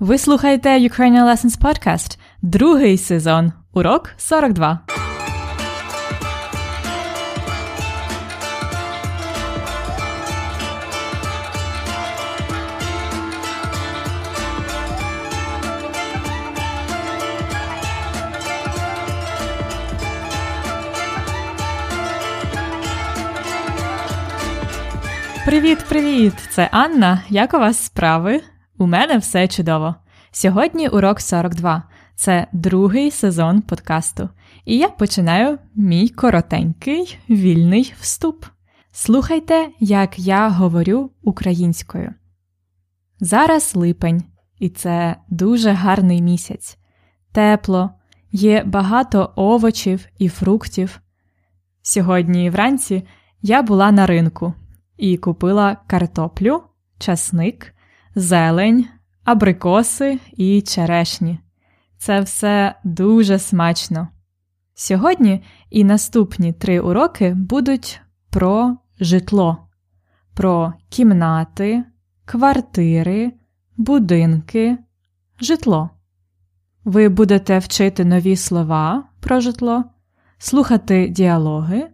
Ви слухаєте Ukrainian Lessons Podcast, другий сезон, урок 42. Привіт-привіт! Це Анна. Як у вас справи? У мене все чудово. Сьогодні урок 42. Це другий сезон подкасту. І я починаю мій коротенький вільний вступ. Слухайте, як я говорю українською. Зараз липень, і це дуже гарний місяць. Тепло, є багато овочів і фруктів. Сьогодні вранці я була на ринку і купила картоплю, часник, зелень, абрикоси і черешні. Це все дуже смачно. Сьогодні і наступні три уроки будуть про житло, про кімнати, квартири, будинки, житло. Ви будете вчити нові слова про житло, слухати діалоги,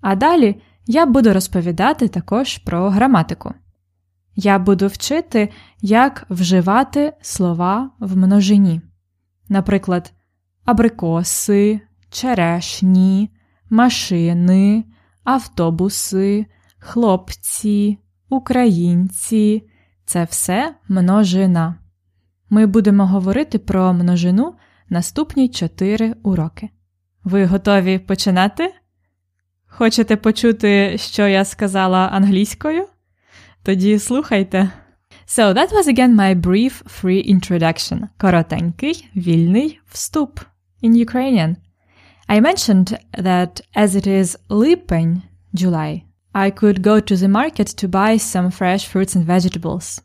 а далі я буду розповідати також про граматику. Я буду вчити, як вживати слова в множині. Наприклад, абрикоси, черешні, машини, автобуси, хлопці, українці це все множина. Ми будемо говорити про множину наступні чотири уроки. Ви готові починати? Хочете почути, що я сказала англійською? Тоді слухайте. So that was again my brief free introduction. Коротенький, вільний вступ in Ukrainian. I mentioned that as it is Lipень, July, I could go to the market to buy some fresh fruits and vegetables.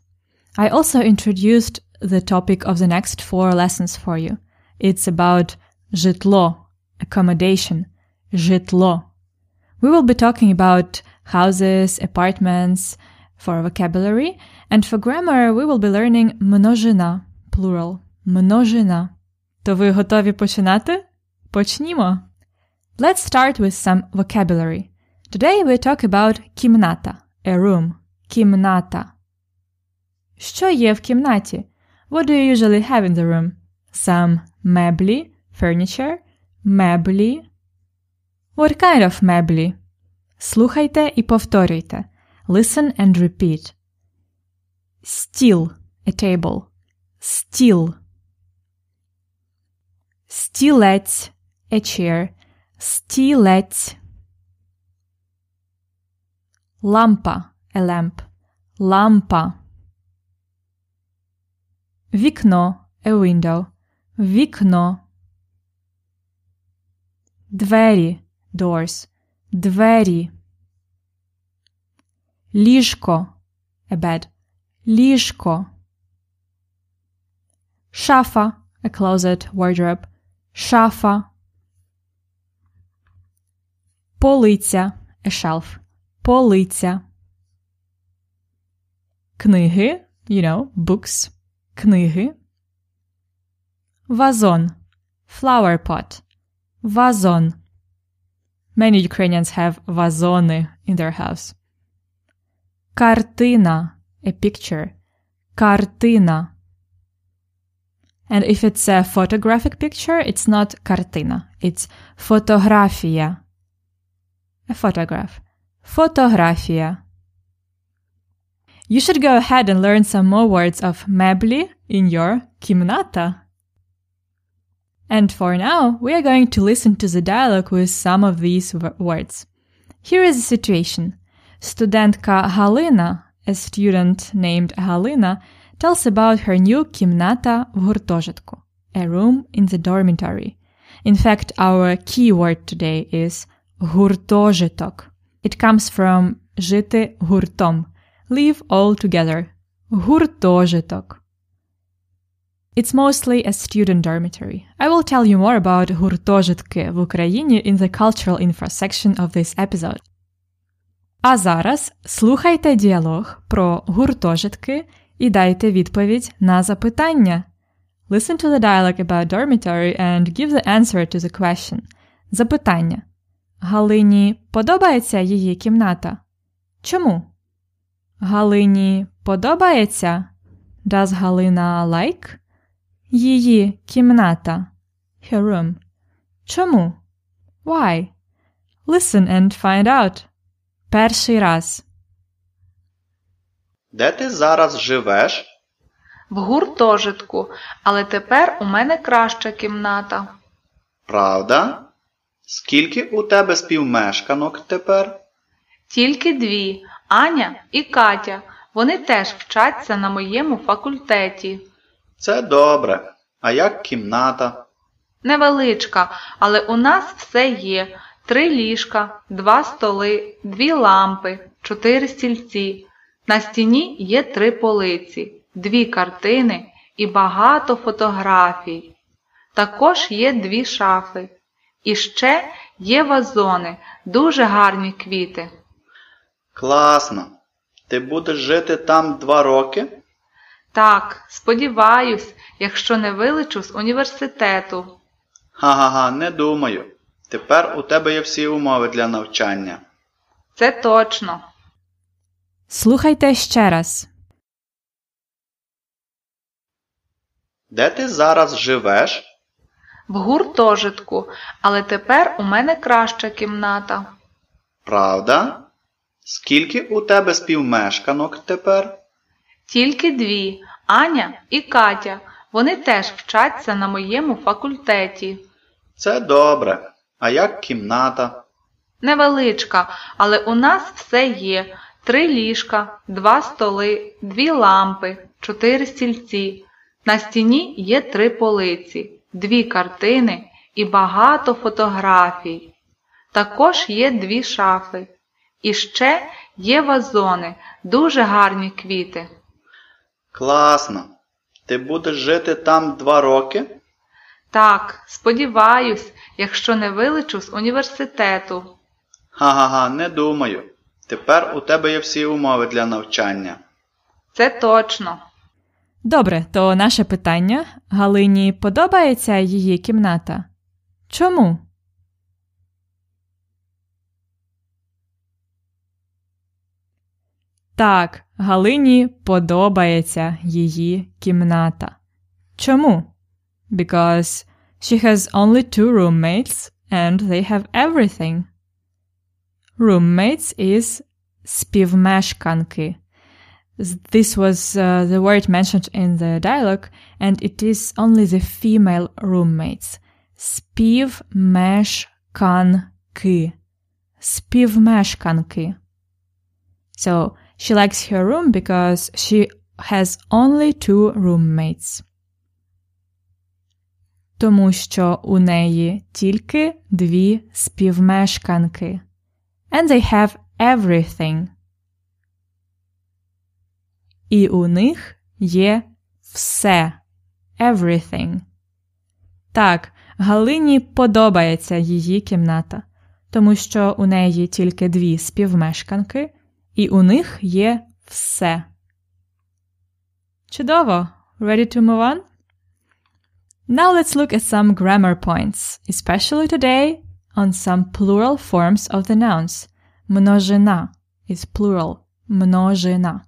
I also introduced the topic of the next four lessons for you. It's about житло, accommodation, житло. We will be talking about houses, apartments for vocabulary, and for grammar we will be learning множина, plural, множина. То ви готові починати? Почнімо. Let's start with some vocabulary. Today we talk about кімната, a room, кімната. Що є в кімнаті? What do you usually have in the room? Some меблі, furniture, меблі, What kind of меблі? Слухайте і повторюйте. Listen and repeat. Стіл – a table. Стіл. Стілець – a chair. Стілець. Лампа – a lamp. Лампа. Вікно – a window. Вікно. Двері doors, двері. Ліжко, a bed, ліжко. Шафа, a closet, wardrobe, шафа. Полиця, a shelf, полиця. Книги, you know, books, книги. Вазон, flower pot, вазон. Many Ukrainians have vazony in their house. Картина, a picture. Картина. And if it's a photographic picture, it's not картина, it's фотографія. A photograph. Фотографія. You should go ahead and learn some more words of меблі in your кімната. And for now, we are going to listen to the dialogue with some of these words. Here is the situation. Студентка Галина, a student named Halina, tells about her new кімната в гуртожитку, a room in the dormitory. In fact, our key word today is гуртожиток. It comes from жити гуртом, live all together. Гуртожиток. It's mostly a student dormitory. I will tell you more about гуртожитки в Україні in the cultural info section of this episode. А зараз слухайте діалог про гуртожитки і дайте відповідь на запитання. Listen to the dialogue about dormitory and give the answer to the question. Запитання. Галині подобається її кімната? Чому? Галині подобається? Does Галина like? Її кімната. Her room. Чому? Why? Listen and find out. Перший раз. Де ти зараз живеш? В гуртожитку, але тепер у мене краща кімната. Правда? Скільки у тебе співмешканок тепер? Тільки дві Аня і Катя. Вони теж вчаться на моєму факультеті. Це добре. А як кімната? Невеличка, але у нас все є: три ліжка, два столи, дві лампи, чотири стільці. На стіні є три полиці, дві картини і багато фотографій. Також є дві шафи. І ще є вазони, дуже гарні квіти. Класно. Ти будеш жити там два роки? Так, сподіваюсь, якщо не вилечу з університету. Га-га-га, не думаю. Тепер у тебе є всі умови для навчання. Це точно. Слухайте ще раз. Де ти зараз живеш? В гуртожитку, але тепер у мене краща кімната. Правда? Скільки у тебе співмешканок тепер? Тільки дві Аня і Катя. Вони теж вчаться на моєму факультеті. Це добре. А як кімната? Невеличка, але у нас все є: три ліжка, два столи, дві лампи, чотири стільці. На стіні є три полиці, дві картини і багато фотографій. Також є дві шафи. І ще є вазони, дуже гарні квіти. Класно. Ти будеш жити там два роки? Так, сподіваюсь, якщо не вилечу з університету. Га-га-га, не думаю. Тепер у тебе є всі умови для навчання. Це точно. Добре, то наше питання Галині подобається її кімната? Чому? Так, Галині подобається її кімната. Чому? because she has only two roommates and they have everything. Roommates is spivmeshkanki. This was uh, the word mentioned in the dialogue, and it is only the female roommates. Spivmeshkanki, spivmeshkanki. So she likes her room because she has only two roommates. Тому що у неї тільки дві співмешканки. And they have everything. І у них є все. Everything. Так, Галині подобається її кімната, тому що у неї тільки дві співмешканки, і у них є все. Чудово! Ready to move on? Now let's look at some grammar points, especially today on some plural forms of the nouns. Множина is plural. Множина.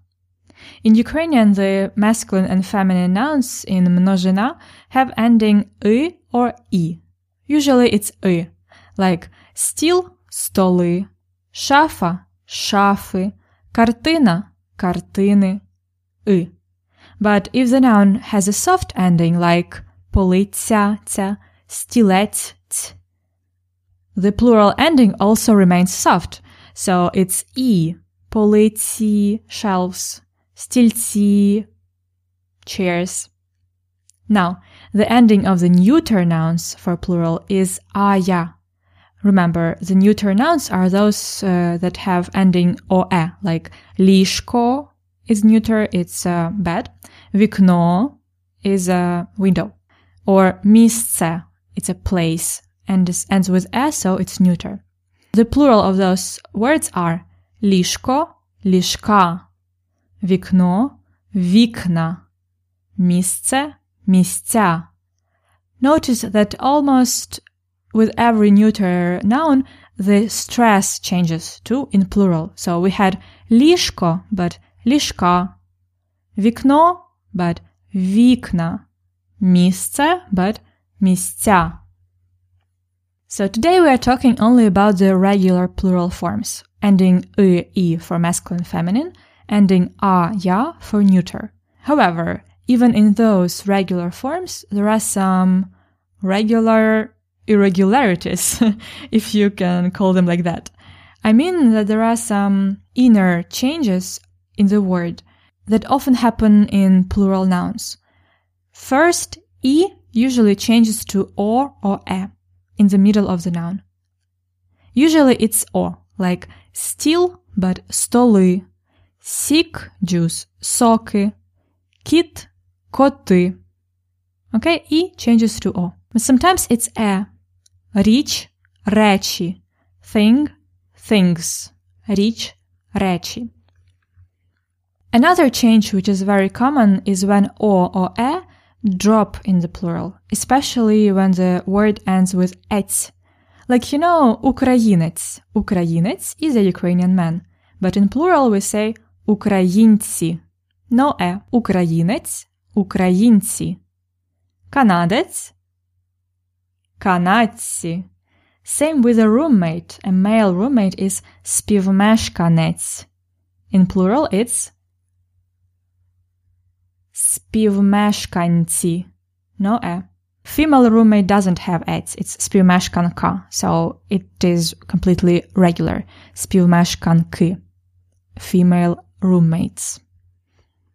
In Ukrainian, the masculine and feminine nouns in množina have ending y or i. Usually it's y, like стіл – столи, шафа – шафи, картина – картини, y. But if the noun has a soft ending like полиця, ця, стілець, ць, the plural ending also remains soft, so it's e, полиці, shelves, стільці, chairs. Now, the ending of the neuter nouns for plural is ая. Remember, the neuter nouns are those uh, that have ending oe, like ліжко is neuter, it's uh, bed. Вікно is a window. Or місце, it's a place, and this ends with e, so it's neuter. The plural of those words are ліжко, ліжка, вікно, вікна. Місце, місця. Notice that almost with every neuter noun, the stress changes to in plural. So we had ліжко, but ліжка. Вікно, but вікна. Місце, but місця. So today we are talking only about the regular plural forms, ending ы, и for masculine feminine, ending a, ya for neuter. However, even in those regular forms, there are some regular irregularities, if you can call them like that. I mean that there are some inner changes in the word that often happen in plural nouns. First, e usually changes to o or e in the middle of the noun. Usually it's o, like still, but столи, сік, juice, соки, кіт, коти. Okay, e changes to o. But sometimes it's e. Річ, речі, thing, things. Річ, речі. Another change which is very common is when o or e drop in the plural, especially when the word ends with ець. Like you know, українець. Українець is a Ukrainian man, but in plural we say українці. No е. Українець, українці. Канадець, канадці. Same with a roommate. A male roommate is співмешканець. In plural it's співмешканці. No e. Female roommate doesn't have ets. It's співмешканка. So it is completely regular. Співмешканки. Female roommates.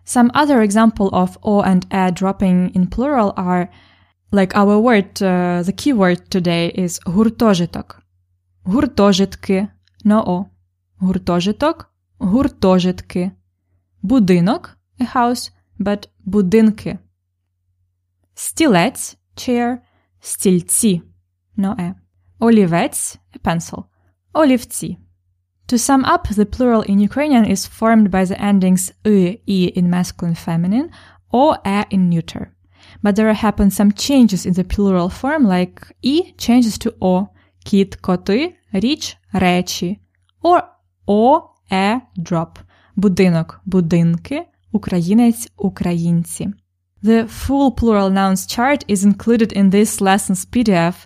Some other example of o and e dropping in plural are like our word, uh, the keyword today is гуртожиток. Гуртожитки. No o. Гуртожиток. Гуртожитки. Будинок. A house. But будинки. Стілець. Chair. Стільці. No e. Олівець. A pencil. Олівці. To sum up, the plural in Ukrainian is formed by the endings y, i in masculine feminine, or e in neuter. But there happen some changes in the plural form, like i changes to o, кіт, коти, річ, речі, or o, e drop, будинок, будинки, українець, українці. The full plural nouns chart is included in this lesson's PDF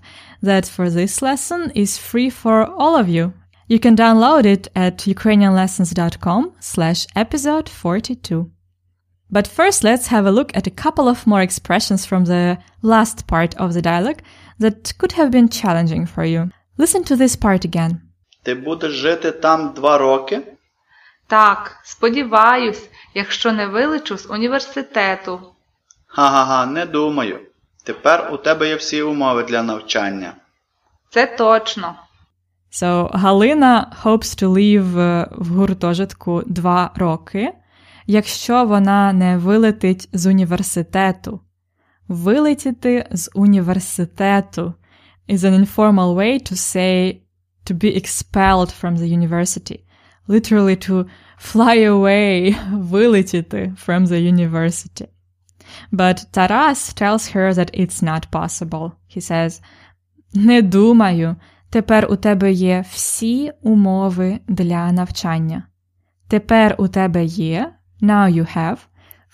that for this lesson is free for all of you you can download it at ukrainianlessons.com slash episode 42. But first, let's have a look at a couple of more expressions from the last part of the dialogue that could have been challenging for you. Listen to this part again. Ти будеш жити там два роки? Так, сподіваюсь, якщо не вилечу з університету. Га-га-га, не думаю. Тепер у тебе є всі умови для навчання. Це точно. So Галина hopes to live е, в гуртожитку два роки, якщо вона не вилетить з університету. Вилетіти з університету is an informal way to say to be expelled from the university. Literally to fly away, вилетіти from the university. But Taras tells her that it's not possible. He says, Не думаю, Тепер у тебе є всі умови для навчання. Тепер у тебе є, now you have,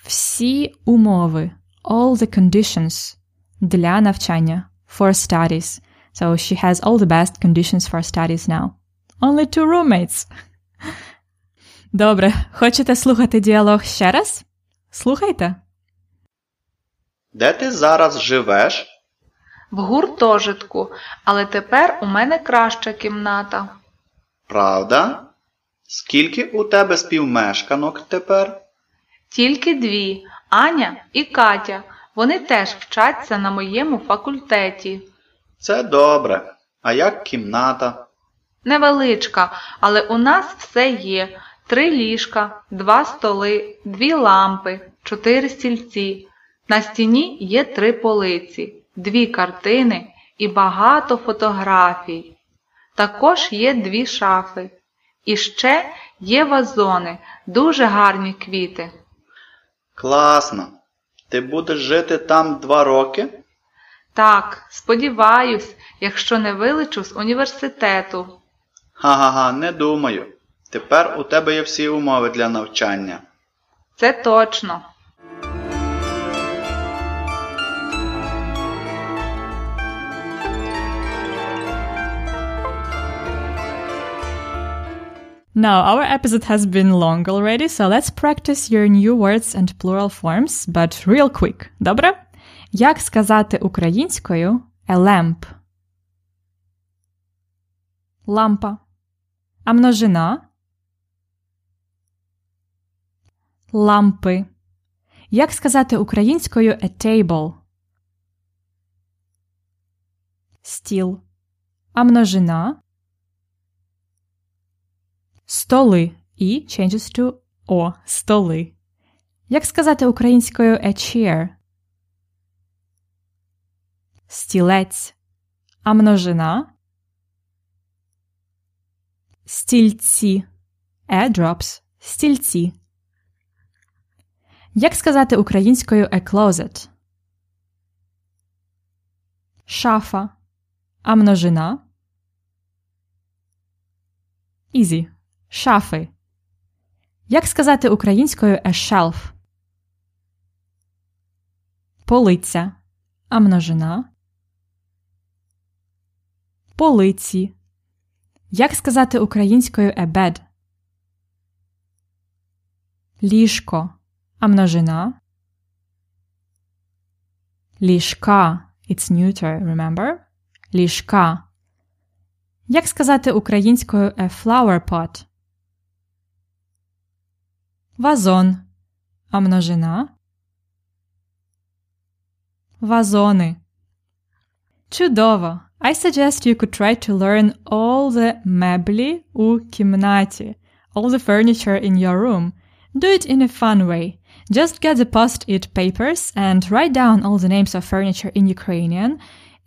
всі умови, all the conditions для навчання, for studies. So she has all the best conditions for studies now. Only two roommates. Добре, хочете слухати діалог ще раз? Слухайте. Де ти зараз живеш? В гуртожитку, але тепер у мене краща кімната. Правда? Скільки у тебе співмешканок тепер? Тільки дві Аня і Катя. Вони теж вчаться на моєму факультеті. Це добре. А як кімната? Невеличка, але у нас все є: три ліжка, два столи, дві лампи, чотири стільці. На стіні є три полиці дві картини і багато фотографій. Також є дві шафи. І ще є вазони, дуже гарні квіти. Класно. Ти будеш жити там два роки? Так, сподіваюсь, якщо не вилечу з університету. Га-га-га, не думаю. Тепер у тебе є всі умови для навчання. Це точно. Now, our episode has been long already, so let's practice your new words and plural forms, but real quick. Добре? Як сказати українською a lamp? Лампа. А множина? Лампи. Як сказати українською a table? Стіл. А множина? Столи. І changes to о. Столи. Як сказати українською a chair? Стілець. А множина? Стільці. Airdrops. Стільці. Як сказати українською a closet? Шафа. А множина? Easy. Шафи. Як сказати українською a shelf? Полиця. А множина? Полиці. Як сказати українською bed? Ліжко. А множина? Ліжка. It's neuter, remember? Ліжка. Як сказати українською a flower pot? Вазон. А множина? Вазони. Чудово! I suggest you could try to learn all the меблі у кімнаті, all the furniture in your room. Do it in a fun way. Just get the post-it papers and write down all the names of furniture in Ukrainian,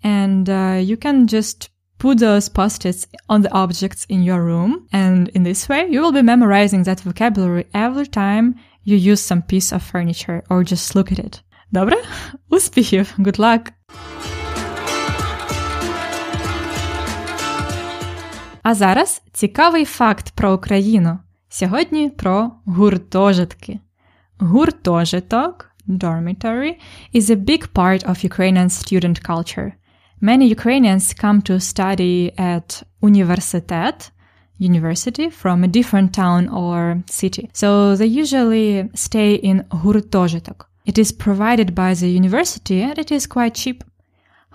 and uh, you can just put those post-its on the objects in your room. And in this way, you will be memorizing that vocabulary every time you use some piece of furniture or just look at it. Добре? Успіхів! Good luck! А зараз цікавий факт про Україну. Сьогодні про гуртожитки. Гуртожиток dormitory is a big part of Ukrainian student culture. Many Ukrainians come to study at universitet, university from a different town or city. So they usually stay in гуртожиток. It is provided by the university and it is quite cheap.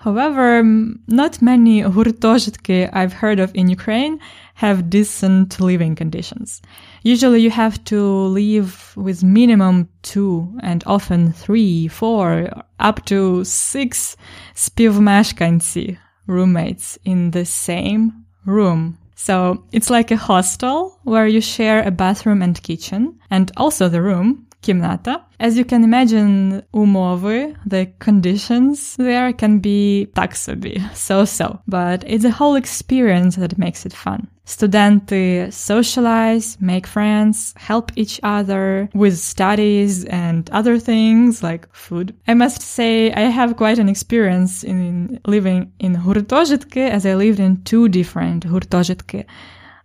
However, not many hurtozhitki I've heard of in Ukraine have decent living conditions. Usually you have to live with minimum two and often three, four, up to six spivmashkansi roommates in the same room. So it's like a hostel where you share a bathroom and kitchen and also the room Kimnata. As you can imagine, umowy, the conditions there can be tak so-so, but it's a whole experience that makes it fun. Students socialize, make friends, help each other with studies and other things like food. I must say I have quite an experience in living in Hurtožitke as I lived in two different Hurtožitke,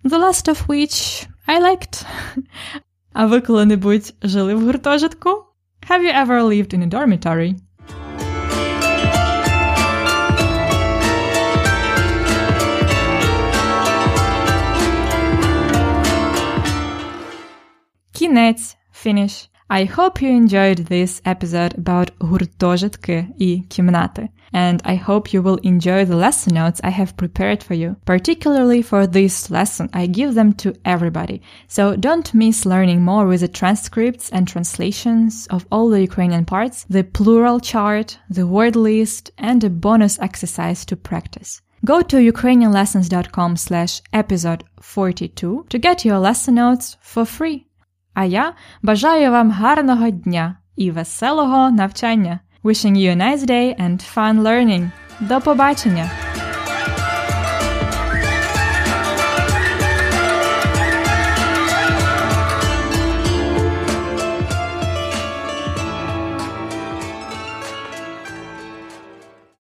the last of which I liked. А ви коли-небудь жили в гуртожитку? Have you ever lived in a dormitory? Кінець. Finish. I hope you enjoyed this episode about гуртожитки і кімнати. And I hope you will enjoy the lesson notes I have prepared for you. Particularly for this lesson, I give them to everybody. So don't miss learning more with the transcripts and translations of all the Ukrainian parts, the plural chart, the word list, and a bonus exercise to practice. Go to ukrainianlessons.com slash episode 42 to get your lesson notes for free. А я бажаю вам гарного дня і веселого навчання. Wishing you a nice day and fun learning. До побачення!